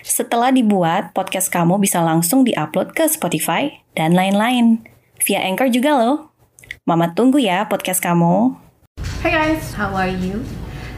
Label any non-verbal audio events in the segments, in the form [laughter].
Setelah dibuat, podcast kamu bisa langsung diupload ke Spotify dan lain-lain. Via Anchor juga loh. Mama tunggu ya podcast kamu. Hai guys, how are you?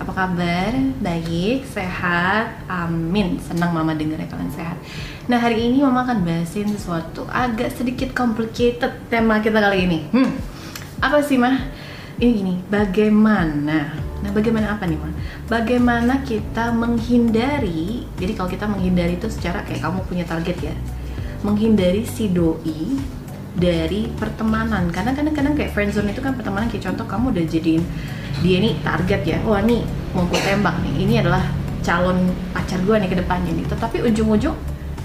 Apa kabar? Baik, sehat, amin Senang mama dengar kalian sehat Nah hari ini mama akan bahasin sesuatu agak sedikit complicated tema kita kali ini hmm, Apa sih mah? Ini gini, bagaimana Nah, bagaimana apa nih, Ma? Bagaimana kita menghindari, jadi kalau kita menghindari itu secara kayak kamu punya target ya, menghindari si doi dari pertemanan. Karena kadang-kadang kayak friendzone itu kan pertemanan kayak contoh kamu udah jadiin dia nih target ya, wah nih mau gue tembak nih, ini adalah calon pacar gue nih ke depannya nih. Tetapi ujung-ujung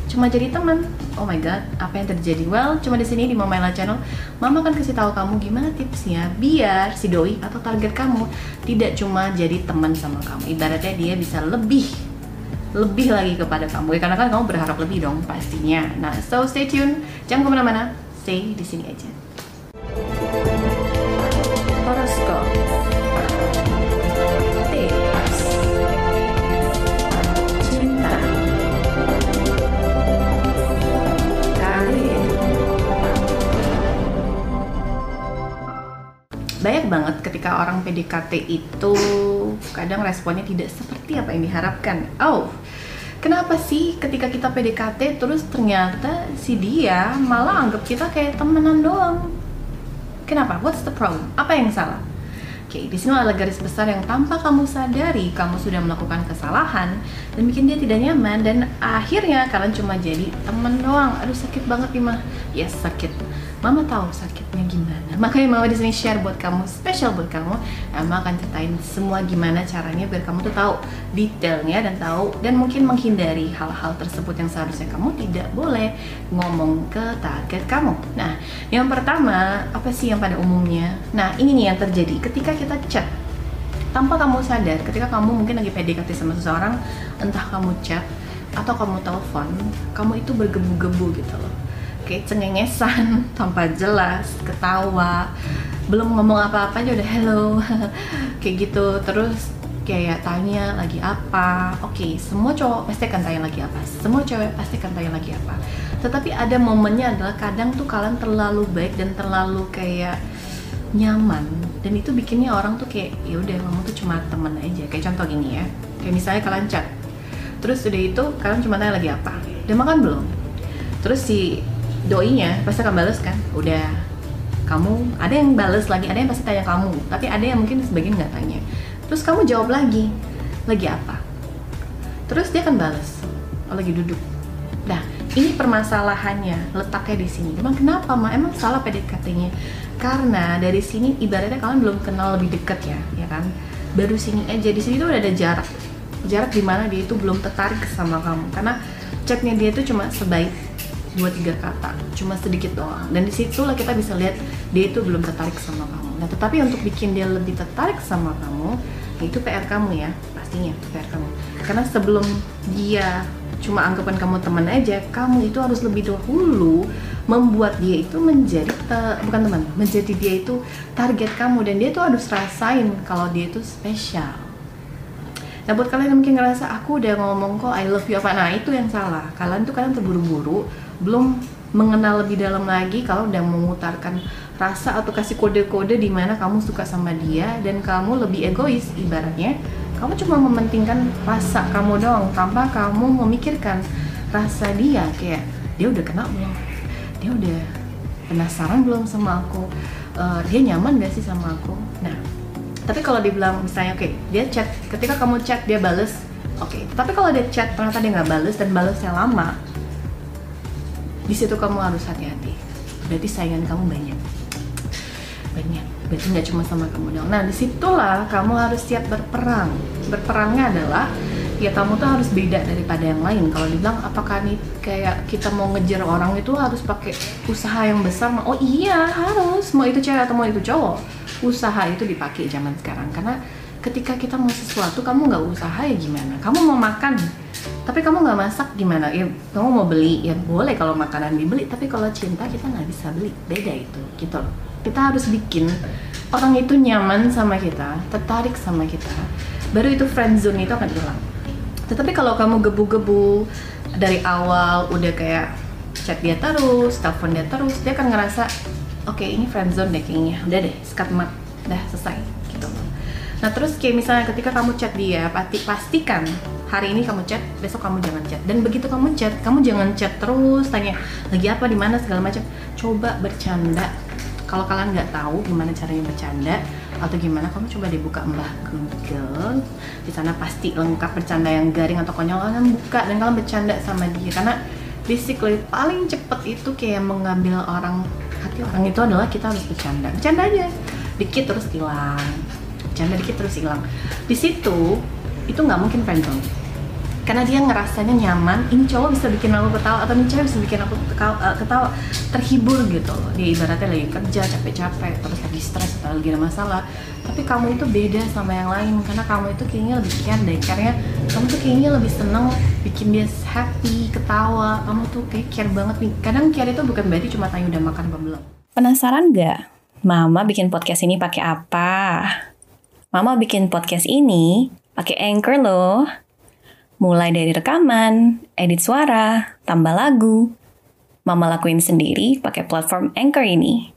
cuma jadi teman. Oh my god, apa yang terjadi? Well, cuma di sini di Mama Ella Channel, Mama akan kasih tahu kamu gimana tipsnya biar si doi atau target kamu tidak cuma jadi teman sama kamu. Ibaratnya dia bisa lebih lebih lagi kepada kamu. Ya, karena kan kamu berharap lebih dong pastinya. Nah, so stay tune, jangan ke mana-mana, stay di sini aja. Banget ketika orang PDKT itu kadang responnya tidak seperti apa yang diharapkan. Oh, kenapa sih ketika kita PDKT terus ternyata si dia malah anggap kita kayak temenan doang? Kenapa? What's the problem? Apa yang salah? Oke, di sini ada garis besar yang tanpa kamu sadari kamu sudah melakukan kesalahan dan bikin dia tidak nyaman dan akhirnya kalian cuma jadi temen doang. Aduh sakit banget nih mah. Yes sakit. Mama tahu sakitnya gimana. Makanya Mama di sini share buat kamu, spesial buat kamu. Mama akan ceritain semua gimana caranya biar kamu tuh tahu detailnya dan tahu dan mungkin menghindari hal-hal tersebut yang seharusnya kamu tidak boleh ngomong ke target kamu. Nah, yang pertama apa sih yang pada umumnya? Nah, ini nih yang terjadi ketika kita chat tanpa kamu sadar ketika kamu mungkin lagi PDKT sama seseorang entah kamu chat atau kamu telepon kamu itu bergebu-gebu gitu loh kayak cengengesan [laughs] tanpa jelas ketawa belum ngomong apa-apa aja udah hello [laughs] kayak gitu. Terus kayak tanya lagi apa. Oke semua cowok pasti akan tanya lagi apa. Semua cewek pasti akan tanya lagi apa. Tetapi ada momennya adalah kadang tuh kalian terlalu baik dan terlalu kayak nyaman. Dan itu bikinnya orang tuh kayak ya udah kamu tuh cuma temen aja. Kayak contoh gini ya. Kayak misalnya kalian chat. Terus udah itu kalian cuma tanya lagi apa. Udah makan belum? Terus si doinya pasti akan balas kan? Udah. Kamu ada yang balas lagi ada yang pasti tanya kamu. Tapi ada yang mungkin sebagian nggak tanya. Terus kamu jawab lagi. Lagi apa? Terus dia akan balas oh, lagi duduk. Nah ini permasalahannya letaknya di sini. Emang kenapa mah emang salah PDKT-nya karena dari sini ibaratnya kalian belum kenal lebih deket ya ya kan? Baru sini aja. Di sini tuh udah ada jarak. Jarak di mana dia itu belum tertarik sama kamu. Karena chatnya dia tuh cuma sebaik dua tiga kata. Cuma sedikit doang. Dan di situlah kita bisa lihat dia itu belum tertarik sama kamu. Nah tetapi untuk bikin dia lebih tertarik sama kamu itu PR kamu ya pastinya PR kamu. Karena sebelum dia cuma anggapan kamu teman aja kamu itu harus lebih dahulu membuat dia itu menjadi te- bukan teman menjadi dia itu target kamu. Dan dia tuh harus rasain kalau dia itu spesial. Nah buat kalian yang mungkin ngerasa aku udah ngomong kok I love you apa Nah itu yang salah. Kalian tuh kalian terburu-buru Belum mengenal lebih dalam lagi Kalau udah memutarkan rasa atau kasih kode-kode di mana kamu suka sama dia Dan kamu lebih egois ibaratnya Kamu cuma mementingkan rasa kamu doang Tanpa kamu memikirkan rasa dia Kayak dia udah kenal belum? Dia udah penasaran belum sama aku? Eh, dia nyaman gak sih sama aku? Nah tapi kalau dibilang misalnya oke dia chat ketika kamu chat dia bales oke tapi kalau dia chat ternyata dia nggak bales dan balesnya lama di situ kamu harus hati-hati. Berarti saingan kamu banyak. Banyak. Berarti nggak cuma sama kamu dong nah di situlah kamu harus siap berperang. Berperangnya adalah ya kamu tuh harus beda daripada yang lain. Kalau dibilang apakah nih kayak kita mau ngejar orang itu harus pakai usaha yang besar? Oh iya harus. Mau itu cewek atau mau itu cowok? Usaha itu dipakai zaman sekarang. Karena ketika kita mau sesuatu kamu nggak usaha ya gimana? Kamu mau makan tapi kamu nggak masak gimana? Ya kamu mau beli? Ya boleh kalau makanan dibeli. Tapi kalau cinta kita nggak bisa beli. Beda itu gitu kita harus bikin orang itu nyaman sama kita tertarik sama kita. Baru itu friend zone itu akan hilang. Tetapi kalau kamu gebu-gebu dari awal udah kayak chat dia terus telepon dia terus dia akan ngerasa oke okay, ini friend zone deh kayaknya. Udah deh sekat mat udah selesai. Gitu. Nah terus kayak misalnya ketika kamu chat dia, pasti pastikan hari ini kamu chat, besok kamu jangan chat. Dan begitu kamu chat, kamu jangan chat terus tanya lagi apa di mana segala macam. Coba bercanda. Kalau kalian nggak tahu gimana caranya bercanda atau gimana, kamu coba dibuka mbah Google. Di sana pasti lengkap bercanda yang garing atau konyol. Kalian buka dan kalian bercanda sama dia karena basically paling cepet itu kayak mengambil orang hati orang itu adalah kita harus bercanda. Bercanda aja, dikit terus hilang bercanda dikit terus hilang di situ itu nggak mungkin friendzone karena dia ngerasanya nyaman ini cowok bisa bikin aku ketawa atau ini cewek bisa bikin aku ketawa, uh, ketawa terhibur gitu loh. Dia ibaratnya lagi kerja capek-capek terus lagi stres atau lagi ada masalah. Tapi kamu itu beda sama yang lain karena kamu itu kayaknya lebih care deh. Karena kamu tuh kayaknya lebih seneng bikin dia happy ketawa. Kamu tuh kayak care banget nih. Kadang care itu bukan berarti cuma tanya udah makan apa belum. Penasaran nggak? Mama bikin podcast ini pakai apa? Mama bikin podcast ini pakai Anchor loh. Mulai dari rekaman, edit suara, tambah lagu. Mama lakuin sendiri pakai platform Anchor ini.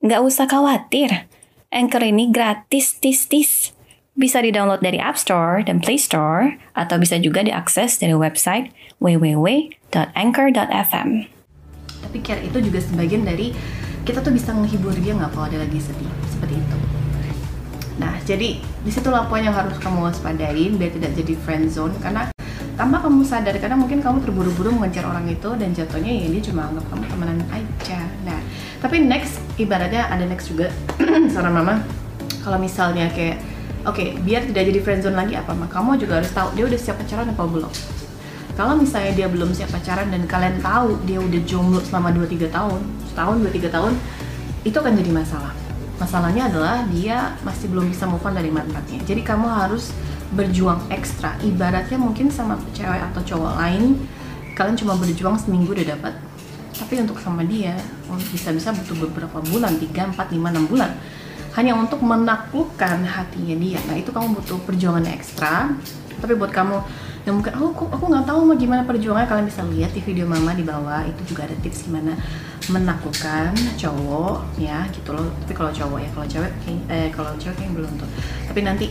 Nggak usah khawatir, Anchor ini gratis tis-tis. Bisa di-download dari App Store dan Play Store, atau bisa juga diakses dari website www.anchor.fm. Tapi care itu juga sebagian dari kita tuh bisa menghibur dia nggak kalau dia lagi sedih, seperti itu. Nah, jadi di situlah poin yang harus kamu waspadain biar tidak jadi friend zone karena tanpa kamu sadar karena mungkin kamu terburu-buru mengejar orang itu dan jatuhnya ya dia cuma anggap kamu temenan aja. Nah, tapi next ibaratnya ada next juga [clears throat] seorang mama kalau misalnya kayak oke okay, biar tidak jadi friend zone lagi apa mah kamu juga harus tahu dia udah siap pacaran apa belum. Kalau misalnya dia belum siap pacaran dan kalian tahu dia udah jomblo selama 2-3 tahun, setahun 2-3 tahun, itu akan jadi masalah masalahnya adalah dia masih belum bisa move on dari mantannya. Jadi kamu harus berjuang ekstra. Ibaratnya mungkin sama cewek atau cowok lain kalian cuma berjuang seminggu udah dapat. Tapi untuk sama dia bisa-bisa butuh beberapa bulan 3, 4, 5, 6 bulan. Hanya untuk menaklukkan hatinya dia. Nah itu kamu butuh perjuangan ekstra. Tapi buat kamu yang mungkin oh aku aku nggak tahu mau gimana perjuangannya. Kalian bisa lihat di video mama di bawah itu juga ada tips gimana menaklukkan cowok ya gitu loh. Tapi kalau cowok ya kalau cewek eh kalau cewek yang belum tuh. Tapi nanti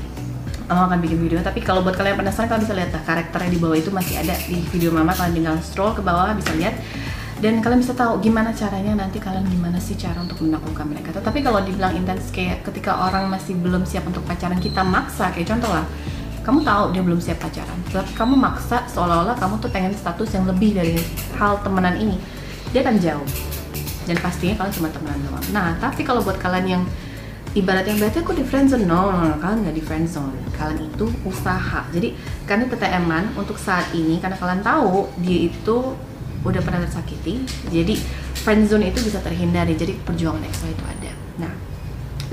Mama akan bikin video. Tapi kalau buat kalian penasaran kalian bisa lihat lah karakternya di bawah itu masih ada di video mama. Kalian tinggal scroll ke bawah bisa lihat. Dan kalian bisa tahu gimana caranya nanti kalian gimana sih cara untuk menaklukkan mereka tapi kalau dibilang intens kayak ketika orang masih belum siap untuk pacaran kita maksa. Kayak contoh lah kamu tahu dia belum siap pacaran. Tapi kamu maksa seolah-olah kamu tuh pengen status yang lebih dari hal temenan ini. Dia akan jauh dan pastinya kalian cuma temenan doang. Nah tapi kalau buat kalian yang ibarat yang berarti aku di friendzone. No, no, no kalian nggak di friendzone. Kalian itu usaha. Jadi karena eman untuk saat ini karena kalian tahu dia itu udah pernah tersakiti. Jadi friendzone itu bisa terhindari. Jadi perjuangan ekstra itu ada. Nah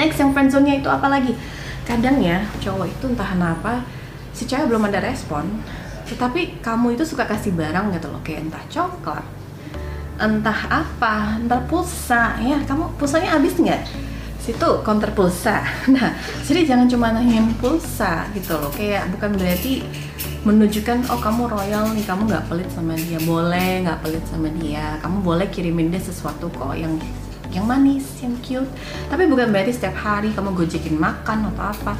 next yang friendzone-nya itu apa lagi? Kadang ya cowok itu entah kenapa si cewek belum ada respon. Tetapi kamu itu suka kasih barang gitu loh. Kayak entah coklat entah apa, entah pulsa, ya kamu pulsanya habis nggak? Situ counter pulsa. [laughs] Nah, jadi jangan cuma nanyain pulsa gitu loh. Kayak bukan berarti menunjukkan oh kamu royal nih, kamu nggak pelit sama dia, boleh nggak pelit sama dia. Kamu boleh kirimin dia sesuatu kok yang yang manis, yang cute. Tapi bukan berarti setiap hari kamu gojekin makan atau apa.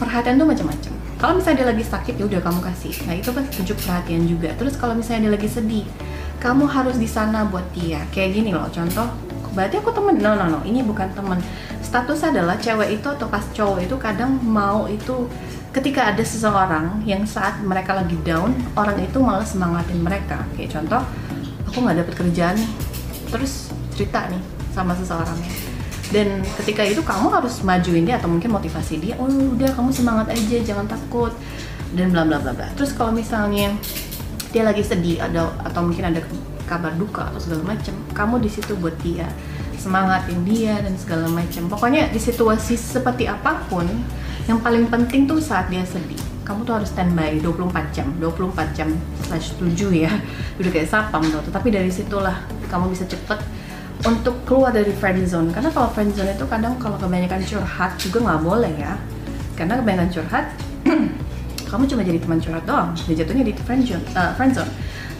Perhatian tuh macam-macam. Kalau misalnya dia lagi sakit ya udah kamu kasih. Nah itu kan tunjuk perhatian juga. Terus kalau misalnya dia lagi sedih, kamu harus di sana buat dia. Kayak gini loh contoh berarti aku temen. No no no ini bukan temen. Status adalah cewek itu atau pas cowok itu kadang mau itu ketika ada seseorang yang saat mereka lagi down orang itu malah semangatin mereka. Kayak contoh aku nggak dapet kerjaan nih terus cerita nih sama seseorangnya dan ketika itu kamu harus majuin dia atau mungkin motivasi dia oh udah kamu semangat aja jangan takut dan bla bla bla bla. Terus kalau misalnya dia lagi sedih ada atau mungkin ada kabar duka atau segala macam kamu di situ buat dia semangatin dia dan segala macam. Pokoknya di situasi seperti apa pun yang paling penting tuh saat dia sedih. Kamu tuh harus standby 24 jam 24 jam slash 7 ya. [laughs] Udah kayak sapam tuh tapi dari situlah kamu bisa cepet untuk keluar dari friend zone. Karena kalau friend zone itu kadang kalau kebanyakan curhat juga nggak boleh ya. Karena kebanyakan curhat [clears throat] kamu cuma jadi teman curhat doang jatuhnya di friend zone, uh, friend zone.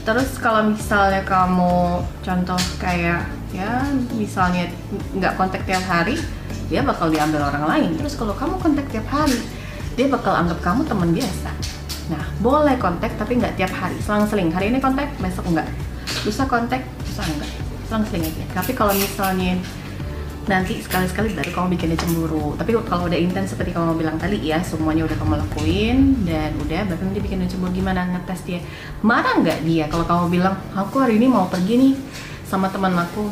Terus kalau misalnya kamu contoh kayak ya misalnya nggak kontak tiap hari dia bakal diambil orang lain. Terus kalau kamu kontak tiap hari dia bakal anggap kamu teman biasa. Nah boleh kontak tapi nggak tiap hari. Selang-seling. Hari ini kontak besok enggak lusa kontak lusa enggak selang-seling aja. Tapi kalau misalnya nanti sekali-sekali baru kamu bikinnya cemburu. Tapi kalau udah intens seperti kamu bilang tadi ya semuanya udah kamu lakuin dan udah baru nanti bikinnya cemburu. Gimana ngetes dia? Marah nggak dia kalau kamu bilang aku hari ini mau pergi nih sama teman aku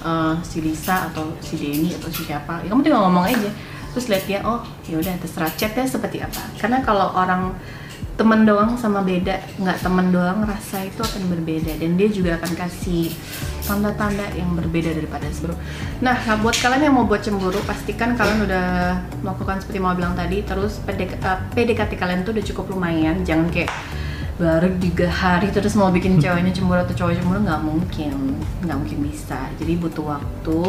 uh, si Lisa atau si Denny atau si siapa. Ya kamu tinggal ngomong aja. Terus lihat dia oh ya udah terserah chatnya seperti apa. Karena kalau orang temen doang sama beda nggak temen doang rasa itu akan berbeda. Dan dia juga akan kasih tanda-tanda yang berbeda daripada sebelum. Nah buat kalian yang mau buat cemburu pastikan kalian udah melakukan seperti mau bilang tadi terus PDK, uh, PDKT kalian tuh udah cukup lumayan jangan kayak baru tiga hari terus mau bikin [laughs] ceweknya cemburu atau cowok cemburu nggak mungkin nggak mungkin bisa. Jadi butuh waktu.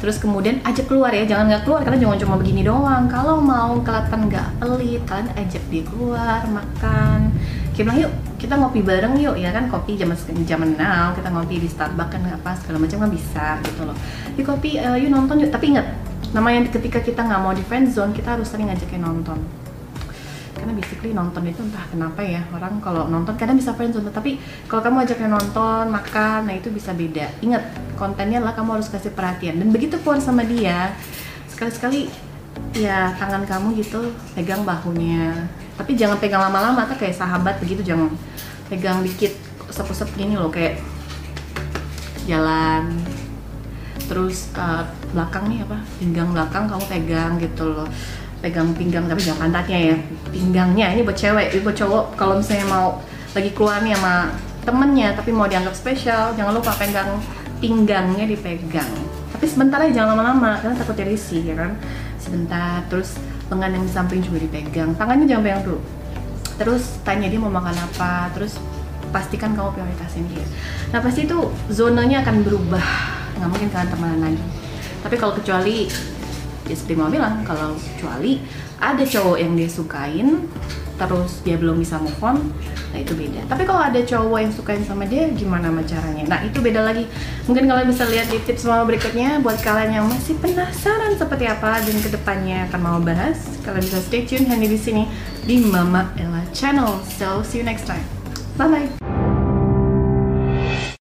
Terus kemudian ajak keluar ya jangan nggak keluar karena jangan cuma begini doang. Kalau mau kelihatan nggak pelit kalian ajak dia keluar makan bilang yuk kita ngopi bareng yuk. Ya kan kopi zaman zaman now kita ngopi di Starbucks kan apa segala macam kan bisa gitu loh. Yuk kopi uh, yuk nonton yuk. Tapi ingat namanya ketika kita nggak mau di friend zone kita harus sering ngajakin nonton. Karena basically nonton itu entah kenapa ya orang kalau nonton kadang bisa friendzone tapi kalau kamu ajaknya nonton makan nah itu bisa beda. Ingat kontennya lah kamu harus kasih perhatian. Dan begitu pun sama dia sekali-sekali ya tangan kamu gitu pegang bahunya. Tapi jangan pegang lama-lama tuh kayak sahabat begitu jangan pegang dikit usap-usap gini loh kayak jalan. Terus uh, belakang nih apa pinggang belakang kamu pegang gitu loh. Pegang pinggang tapi jangan pantatnya ya pinggangnya. Ini buat cewek ini buat cowok. Kalau misalnya mau lagi keluar nih sama temennya tapi mau dianggap spesial jangan lupa pegang pinggangnya dipegang. Tapi sebentar aja jangan lama-lama karena takut risih ya kan sebentar. Terus lengan yang samping juga dipegang. Tangannya jangan pegang dulu. Terus tanya dia mau makan apa. Terus pastikan kamu prioritasin dia. Nah pasti itu zonanya akan berubah. Nggak mungkin kalian temenan lagi. Tapi kalau kecuali seperti mau bilang kalau kecuali ada cowok yang dia sukain terus dia belum bisa move on nah itu beda. Tapi kalau ada cowok yang sukain sama dia gimana sama caranya? Nah itu beda lagi. Mungkin kalian bisa lihat di tips mama berikutnya buat kalian yang masih penasaran seperti apa dan ke depannya akan mau bahas. Kalian bisa stay tune hanya di sini di Mama Ella Channel. So see you next time. Bye bye